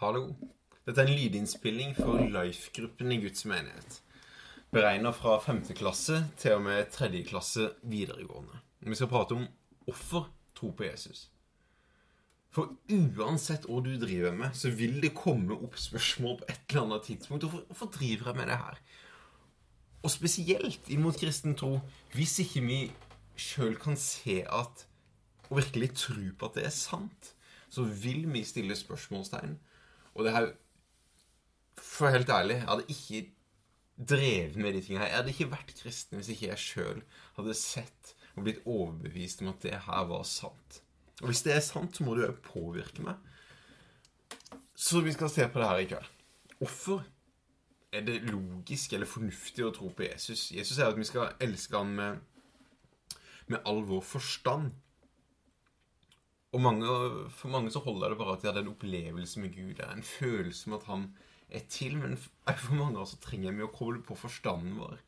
Hallo. Dette er en lydinnspilling for Life-gruppen i Guds menighet. Beregna fra 5. klasse til og med 3. klasse videregående. Vi skal prate om hvorfor tro på Jesus. For uansett hva du driver med, så vil det komme opp spørsmål på et eller annet tidspunkt. Hvorfor, driver jeg med det her? Og spesielt inn mot kristen tro, hvis ikke vi sjøl kan se at Og virkelig tro på at det er sant, så vil vi stille spørsmålstegn. Og det her For helt ærlig, jeg hadde ikke drevet med de tingene her. Jeg hadde ikke vært kristen hvis ikke jeg sjøl hadde sett og blitt overbevist om at det her var sant. Og hvis det er sant, så må det jo påvirke meg. Så vi skal se på det her i kveld. Hvorfor er det logisk eller fornuftig å tro på Jesus? Jesus sier at vi skal elske ham med, med all vår forstand. Og mange, for mange så holder det bare at de hadde en opplevelse med Gud. Det er en følelse med at han er til. Men for mange av oss trenger vi å koble på forstanden vår.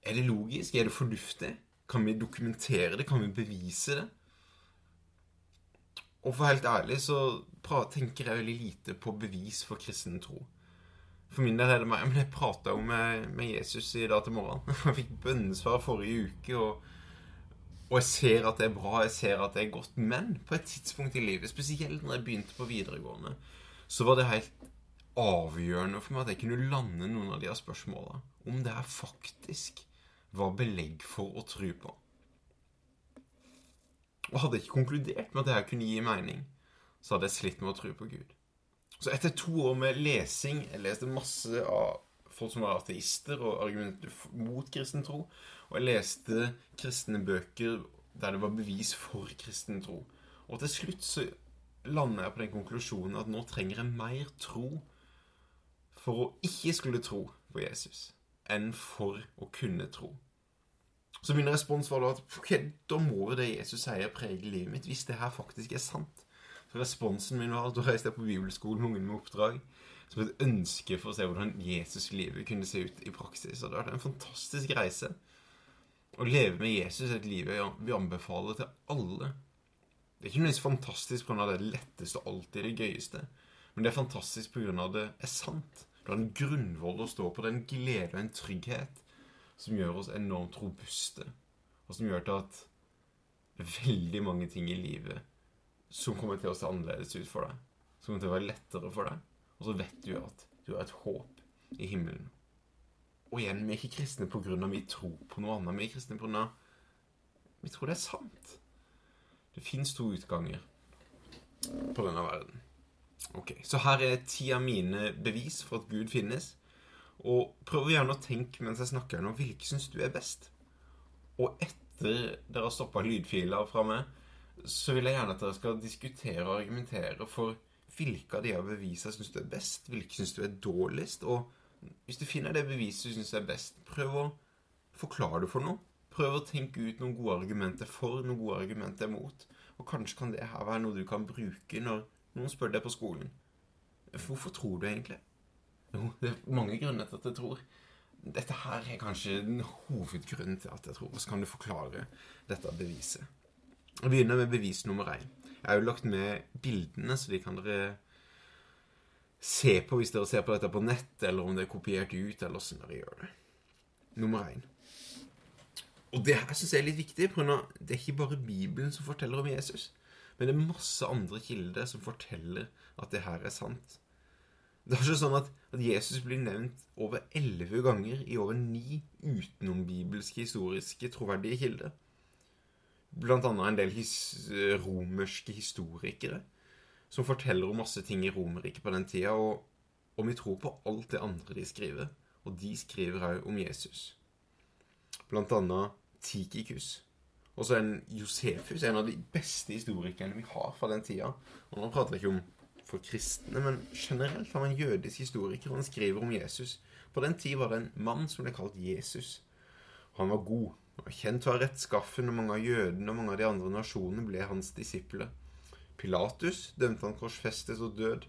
Er det logisk? Er det fornuftig? Kan vi dokumentere det? Kan vi bevise det? Og for helt ærlig så tenker jeg veldig lite på bevis for kristen tro. For min del er det meg Men jeg prata jo med, med, Jesus i dag til morgenen. Jeg fikk bønnesvar forrige uke, og, og, jeg ser at det er bra, jeg ser at det er godt. Men på et tidspunkt i livet, spesielt når jeg begynte på videregående, så var det helt avgjørende for meg at jeg kunne lande noen av de her spørsmåla. Om det her faktisk var belegg for å tro på. Og hadde jeg ikke konkludert med at det her kunne gi mening, så hadde jeg slitt med å tro på Gud. Så etter to år med lesing Jeg leste masse av folk som var ateister og argumenter mot kristen tro. Og jeg leste kristne bøker der det var bevis for kristen tro. Og til slutt så lander jeg på den konklusjonen at nå trenger jeg mer tro for å ikke skulle tro på Jesus enn for å kunne tro. Så min respons var da at ok, da må jo det Jesus sier, prege livet mitt, hvis det her faktisk er sant. Så responsen min var at Da reiste jeg på bibelskolen med ungene med oppdrag. Som et ønske for å se hvordan Jesus-livet kunne se ut i praksis. Og det har vært en fantastisk reise. Å leve med Jesus er et liv vi anbefaler til alle. Det er ikke nødvendigvis fantastisk pga. det letteste og alltid det gøyeste. Men det er fantastisk pga. det er sant. Det har en grunnvoll å stå på. Det er en glede og en trygghet som gjør oss enormt robuste. Og som gjør til at veldig mange ting i livet som kommer til å se annerledes ut for deg. Som kommer til å være lettere for deg. Og så vet du at du har et håp i himmelen. Og igjen, vi er ikke kristne pga. vi tror på noe annet. Vi er kristne pga. vi tror det er sant. Det fins to utganger på denne verden. Ok, Så her er ti av mine bevis for at Gud finnes. Og prøv gjerne å tenke mens jeg snakker nå, hvilke syns du er best? Og etter dere har stoppa lydfiler fra meg, så vil jeg gjerne at dere skal diskutere og argumentere for hvilke av de her bevisene syns du er best, hvilke syns du er dårligst. Og hvis du finner det beviset du syns er best, prøv å forklare det for noe. Prøv å tenke ut noen gode argumenter for, noen gode argumenter mot. Og kanskje kan det her være noe du kan bruke når noen spør deg på skolen. Hvorfor tror du egentlig? Jo, det er mange grunner til at jeg tror. Dette her er kanskje den hovedgrunnen til at jeg tror. Så kan du forklare dette beviset. Jeg begynner med bevis nummer én. Jeg har jo lagt med bildene, så de kan dere se på hvis dere ser på dette på nett, eller om det er kopiert ut, eller åssen dere gjør det. Nummer én. Og det her syns jeg er litt viktig, for det er ikke bare Bibelen som forteller om Jesus. Men det er masse andre kilder som forteller at det her er sant. Det er ikke sånn at, at Jesus blir nevnt over elleve ganger i over ni utenombibelske, historiske, troverdige kilder blant annet en del his romerske historikere som forteller om masse ting i Romerriket på den tida, og, og, vi tror på alt det andre de skriver. Og de skriver òg om Jesus. Blant annet Tikikus. Og så en Josefus, en av de beste historikerne vi har fra den tida. Og nå prater jeg ikke om for kristne, men generelt har var en jødisk historiker, og han skriver om Jesus. På den tid var det en mann som ble kalt Jesus. Han var god. Kjent var rettskaffen, og mange av jødene og mange av de andre nasjonene ble hans disipler. Pilatus dømte han korsfestet og død.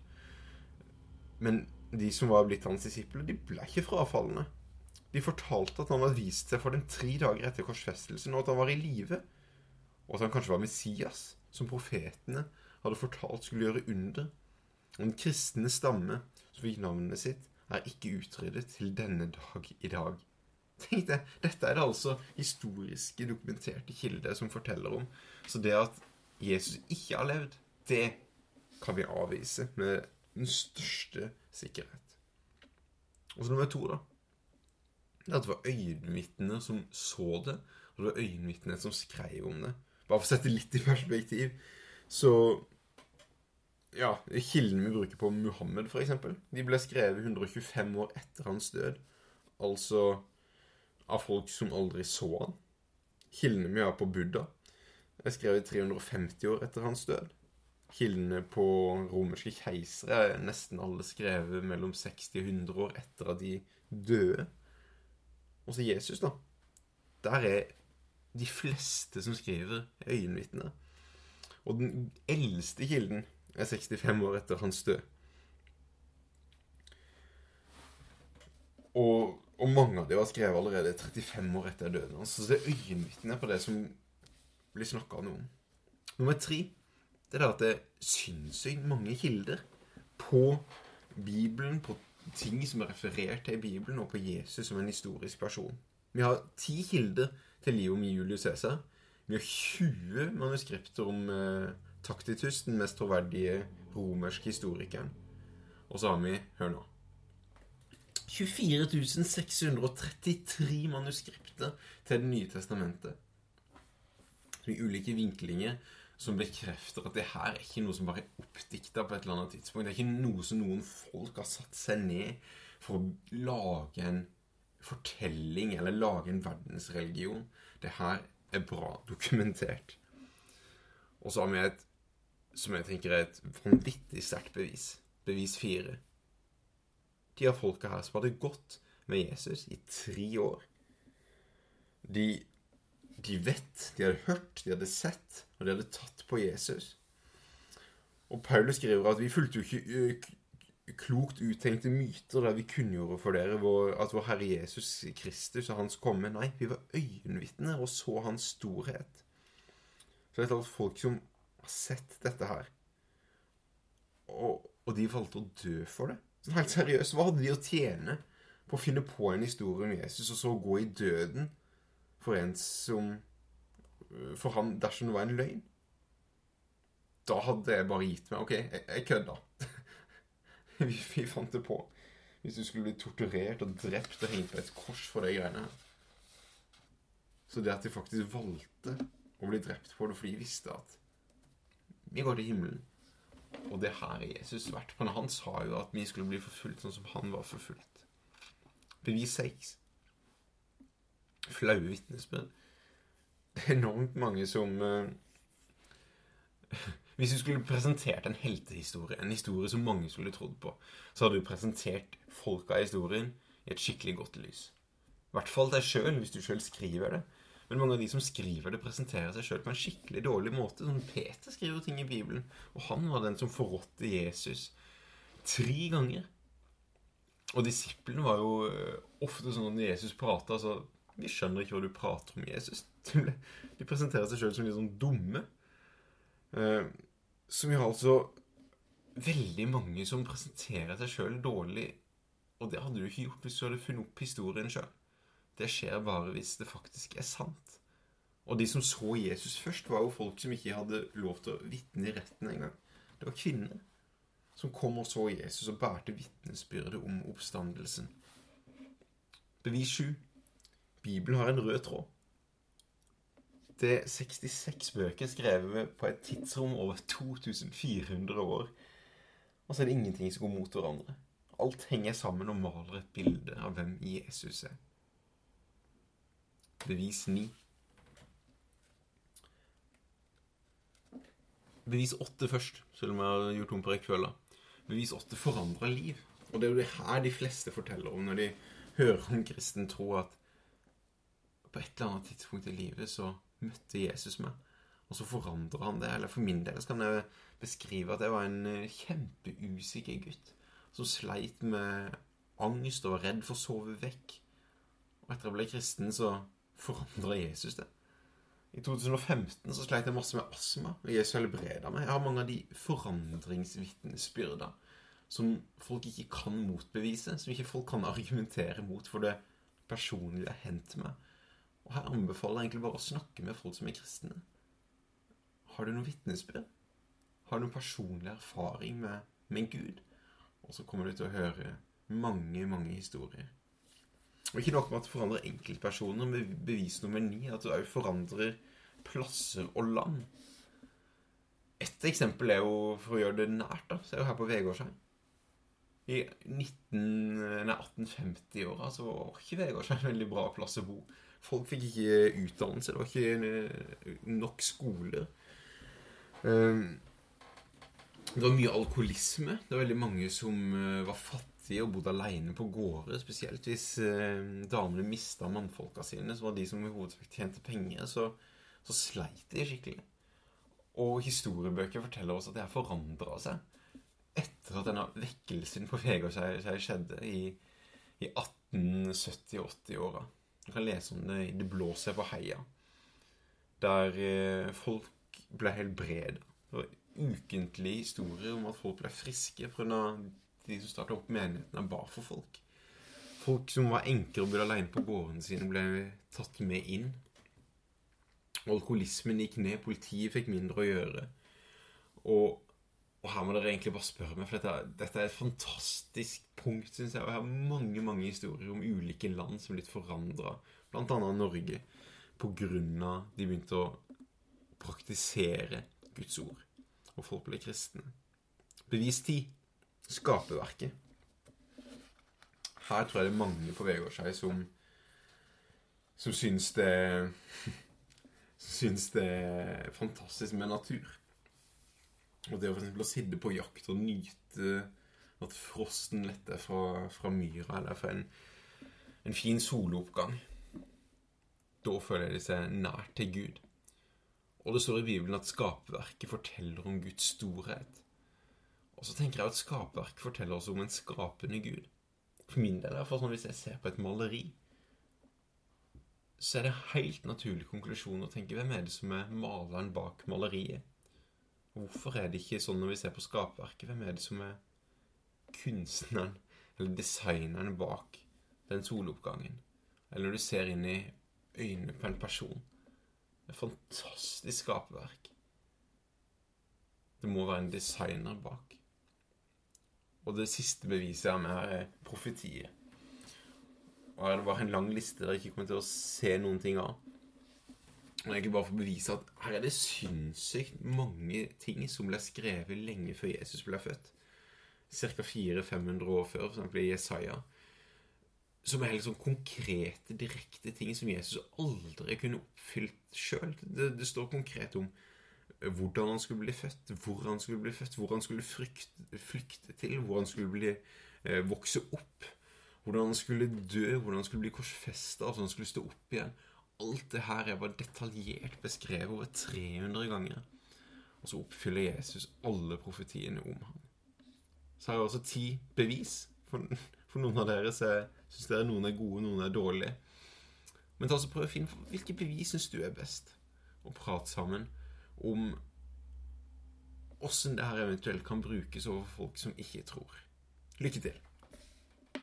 Men de som var blitt hans disipler, de ble ikke frafallende. De fortalte at han hadde vist seg for dem tre dager etter korsfestelsen, og at han var i live. Og at han kanskje var Messias, som profetene hadde fortalt skulle gjøre under. Og den kristne stamme som fikk navnet sitt, er ikke utryddet til denne dag i dag. Tenk det, Dette er det altså historiske, dokumenterte kilder som forteller om. Så det at Jesus ikke har levd, det kan vi avvise med den største sikkerhet. Og så nummer to, da. Det at det var øyenvitner som så det, og det var øyenvitner som skrev om det. Bare for å sette litt i perspektiv, så ja, Kildene vi bruker på Muhammed, f.eks., de ble skrevet 125 år etter hans død. Altså av folk som aldri så han. Kildene vi har på Buddha, er skrevet 350 år etter hans død. Kildene på romerske keisere er nesten alle skrevet mellom 60 og 100 år etter at de døde. Og så Jesus, da. Der er de fleste som skriver, øyenvitner. Og den eldste kilden er 65 år etter hans død. Og, og mange av dem var skrevet allerede 35 år etter døden hans. Så det er øyenvitne på det som blir snakka om. noen. Nummer tre det er at det er sinnssykt mange kilder på Bibelen, på ting som er referert til i Bibelen, og på Jesus som en historisk person. Vi har ti kilder til livet om Julius Cæsar. Vi har 20 manuskripter om eh, Taktitus, den mest troverdige romerske historikeren. Og så har vi Hør nå. 24 633 manuskripter til Det nye testamentet. I ulike vinklinger som bekrefter at det her er ikke noe som bare er oppdikta på et eller annet tidspunkt. Det er ikke noe som noen folk har satt seg ned for å lage en fortelling eller lage en verdensreligion. Det her er bra dokumentert. Og så har vi et som jeg tenker er et vanvittig sterkt bevis. Bevis fire. De av folka her som hadde gått med Jesus i tre år. De, de vet, de hadde hørt, de hadde sett, og de hadde tatt på Jesus. Og Paulus skriver at vi fulgte jo ikke klokt uttenkte myter der vi kunngjorde for dere vår, at vår Herre Jesus Kristus og Hans komme. Nei, vi var øyenvitner og så Hans storhet. Så det er alt folk som har sett dette her. Og, og de valgte å dø for det. Sånn helt seriøst, Hva hadde de å tjene på å finne på en historie om Jesus, og så gå i døden for en som For han dersom det var en løgn? Da hadde jeg bare gitt meg. OK, jeg, jeg kødda. vi, vi, fant det på. Hvis du skulle bli torturert og drept og hengt på et kors for de greiene her. Så det at de faktisk valgte å bli drept på det fordi de visste at vi går til himmelen. Og det er Jesus vært på. Han sa jo at vi skulle bli forfulgt sånn som han var forfulgt. Bevis 6. Flaue vitnesbyrd. Det er enormt mange som uh, Hvis du skulle presentert en heltehistorie, en historie som mange skulle trodd på, så hadde du presentert folka i historien i et skikkelig godt lys. I hvert fall deg sjøl, hvis du sjøl skriver det. Men mange av de som skriver det, presenterer seg sjøl på en skikkelig dårlig måte. Som Peter skriver ting i Bibelen, og han var den som forrådte Jesus tre ganger. Og disiplene var jo eh, ofte sånn at når Jesus prata, så Vi skjønner ikke hva du prater om, Jesus. De presenterer seg sjøl som litt sånn dumme. Eh, som har altså veldig mange som presenterer seg sjøl dårlig. Og det hadde du ikke gjort hvis du hadde funnet opp historien sjøl. Det skjer bare hvis det faktisk er sant. Og de som så Jesus først, var jo folk som ikke hadde lov til å vitne i retten engang. Det var kvinner som kom og så Jesus og bærte vitnesbyrdet om oppstandelsen. Bevis 7. Bibelen har en rød tråd. Det er 66 bøker skrevet på et tidsrom over 2400 år. Og så er det ingenting som går mot hverandre. Alt henger sammen og maler et bilde av hvem Jesus er. Bevis 9. Bevis 8 først, selv om jeg har gjort om på rekkefølga. Bevis 8 forandrer liv. Og det er jo det her de fleste forteller om når de hører om kristen tro, at på et eller annet tidspunkt i livet så møtte Jesus meg, og så forandrer han det. Eller for min del så kan jeg beskrive at jeg var en eh, kjempeusikker gutt som sleit med angst og var redd for å sove vekk. Og etter jeg ble kristen, så forandra Jesus det. I 2015 så sleit jeg masse med astma, og Jesus helbreda meg. Jeg har mange av de forandringsvitnesbyrda som folk ikke kan motbevise, som ikke folk kan argumentere mot, for det personlige har hendt meg. Og her anbefaler jeg egentlig bare å snakke med folk som er kristne. Har du noen vitnesbyrd? Har du noen personlig erfaring med, med Gud? Og så kommer du til å høre mange, mange historier. Og ikke nok med at du forandrer enkeltpersoner, men bevis nummer ni at du òg forandrer plasser og land. Et eksempel er jo, for å gjøre det nært, da, så er jo her på Vegårshei. I 1850-åra så var ikke Vegårshei en veldig bra plass å bo. Folk fikk ikke utdannelse, det var ikke nok skoler. Ehm, det var mye alkoholisme. Det var veldig mange som eh, var fattige og bodde alene på gårder. Spesielt hvis eh, damene mista mannfolka sine, som var de som i hovedsak tjente penger. Så, så sleit de skikkelig. Og historiebøker forteller oss at det har forandra seg etter at denne vekkelsen på Vegårshei skjedde i, i 1870-80-åra. Du kan lese om det i 'Det blåser på heia', der eh, folk ble helbreda. Var ukentlige historier om at folk ble friske pga. de som starta opp menighetene, ba for folk. Folk som var enker og bodde alene på gårdene sine, ble tatt med inn. Alkoholismen gikk ned, politiet fikk mindre å gjøre. Og, og her må dere egentlig bare spørre meg, for dette, dette er et fantastisk punkt, syns jeg. Og jeg har mange mange historier om ulike land som er blitt forandra, bl.a. Norge, av de begynte å praktisere Guds ord, og folk ble kristne. Bevis 10. Skaperverket. Her tror jeg det er mange på Vegårshei som som syns det syns det er fantastisk med natur. Og det å for å sitte på jakt og nyte at frosten letter fra, fra myra, eller fra en, en fin soloppgang Da føler de seg nær til Gud. Og det står i Bibelen at skaperverket forteller om Guds storhet. Og så tenker jeg at skaperverket forteller oss om en skapende Gud. For min del, for sånn hvis jeg ser på et maleri, så er det helt naturlig konklusjon å tenke hvem er det som er maleren bak maleriet? Hvorfor er det ikke sånn når vi ser på skaperverket? Hvem er det som er kunstneren eller designeren bak den soloppgangen? Eller når du ser inn i øynene på en person? Et fantastisk skaperverk. Det må være en designer bak. Og det siste beviset jeg har med her, er profetier. Og her er det bare en lang liste dere ikke kommer til å se noen ting av. Og egentlig bare for å bevise at her er det sinnssykt mange ting som ble skrevet lenge før Jesus ble født. Ca. 400-500 år før, f.eks. i Jesaja som er helt sånn konkrete, direkte ting som Jesus aldri kunne oppfylt sjøl. Det, det, står konkret om hvordan han skulle bli født, hvor han skulle bli født, hvor han skulle flykte, flykte til, hvor han skulle bli, eh, vokse opp, hvordan han skulle dø, hvordan han skulle bli korsfesta, altså han skulle stå opp igjen. Alt det her er bare detaljert beskrevet over 300 ganger. Og så oppfyller Jesus alle profetiene om ham. Så har jeg også ti bevis. For, for noen av dere Syns dere noen er gode, noen er dårlige. Men ta så prøv å finne hvilke bevis syns du er best, og prat sammen om åssen det her eventuelt kan brukes over folk som ikke tror. Lykke til.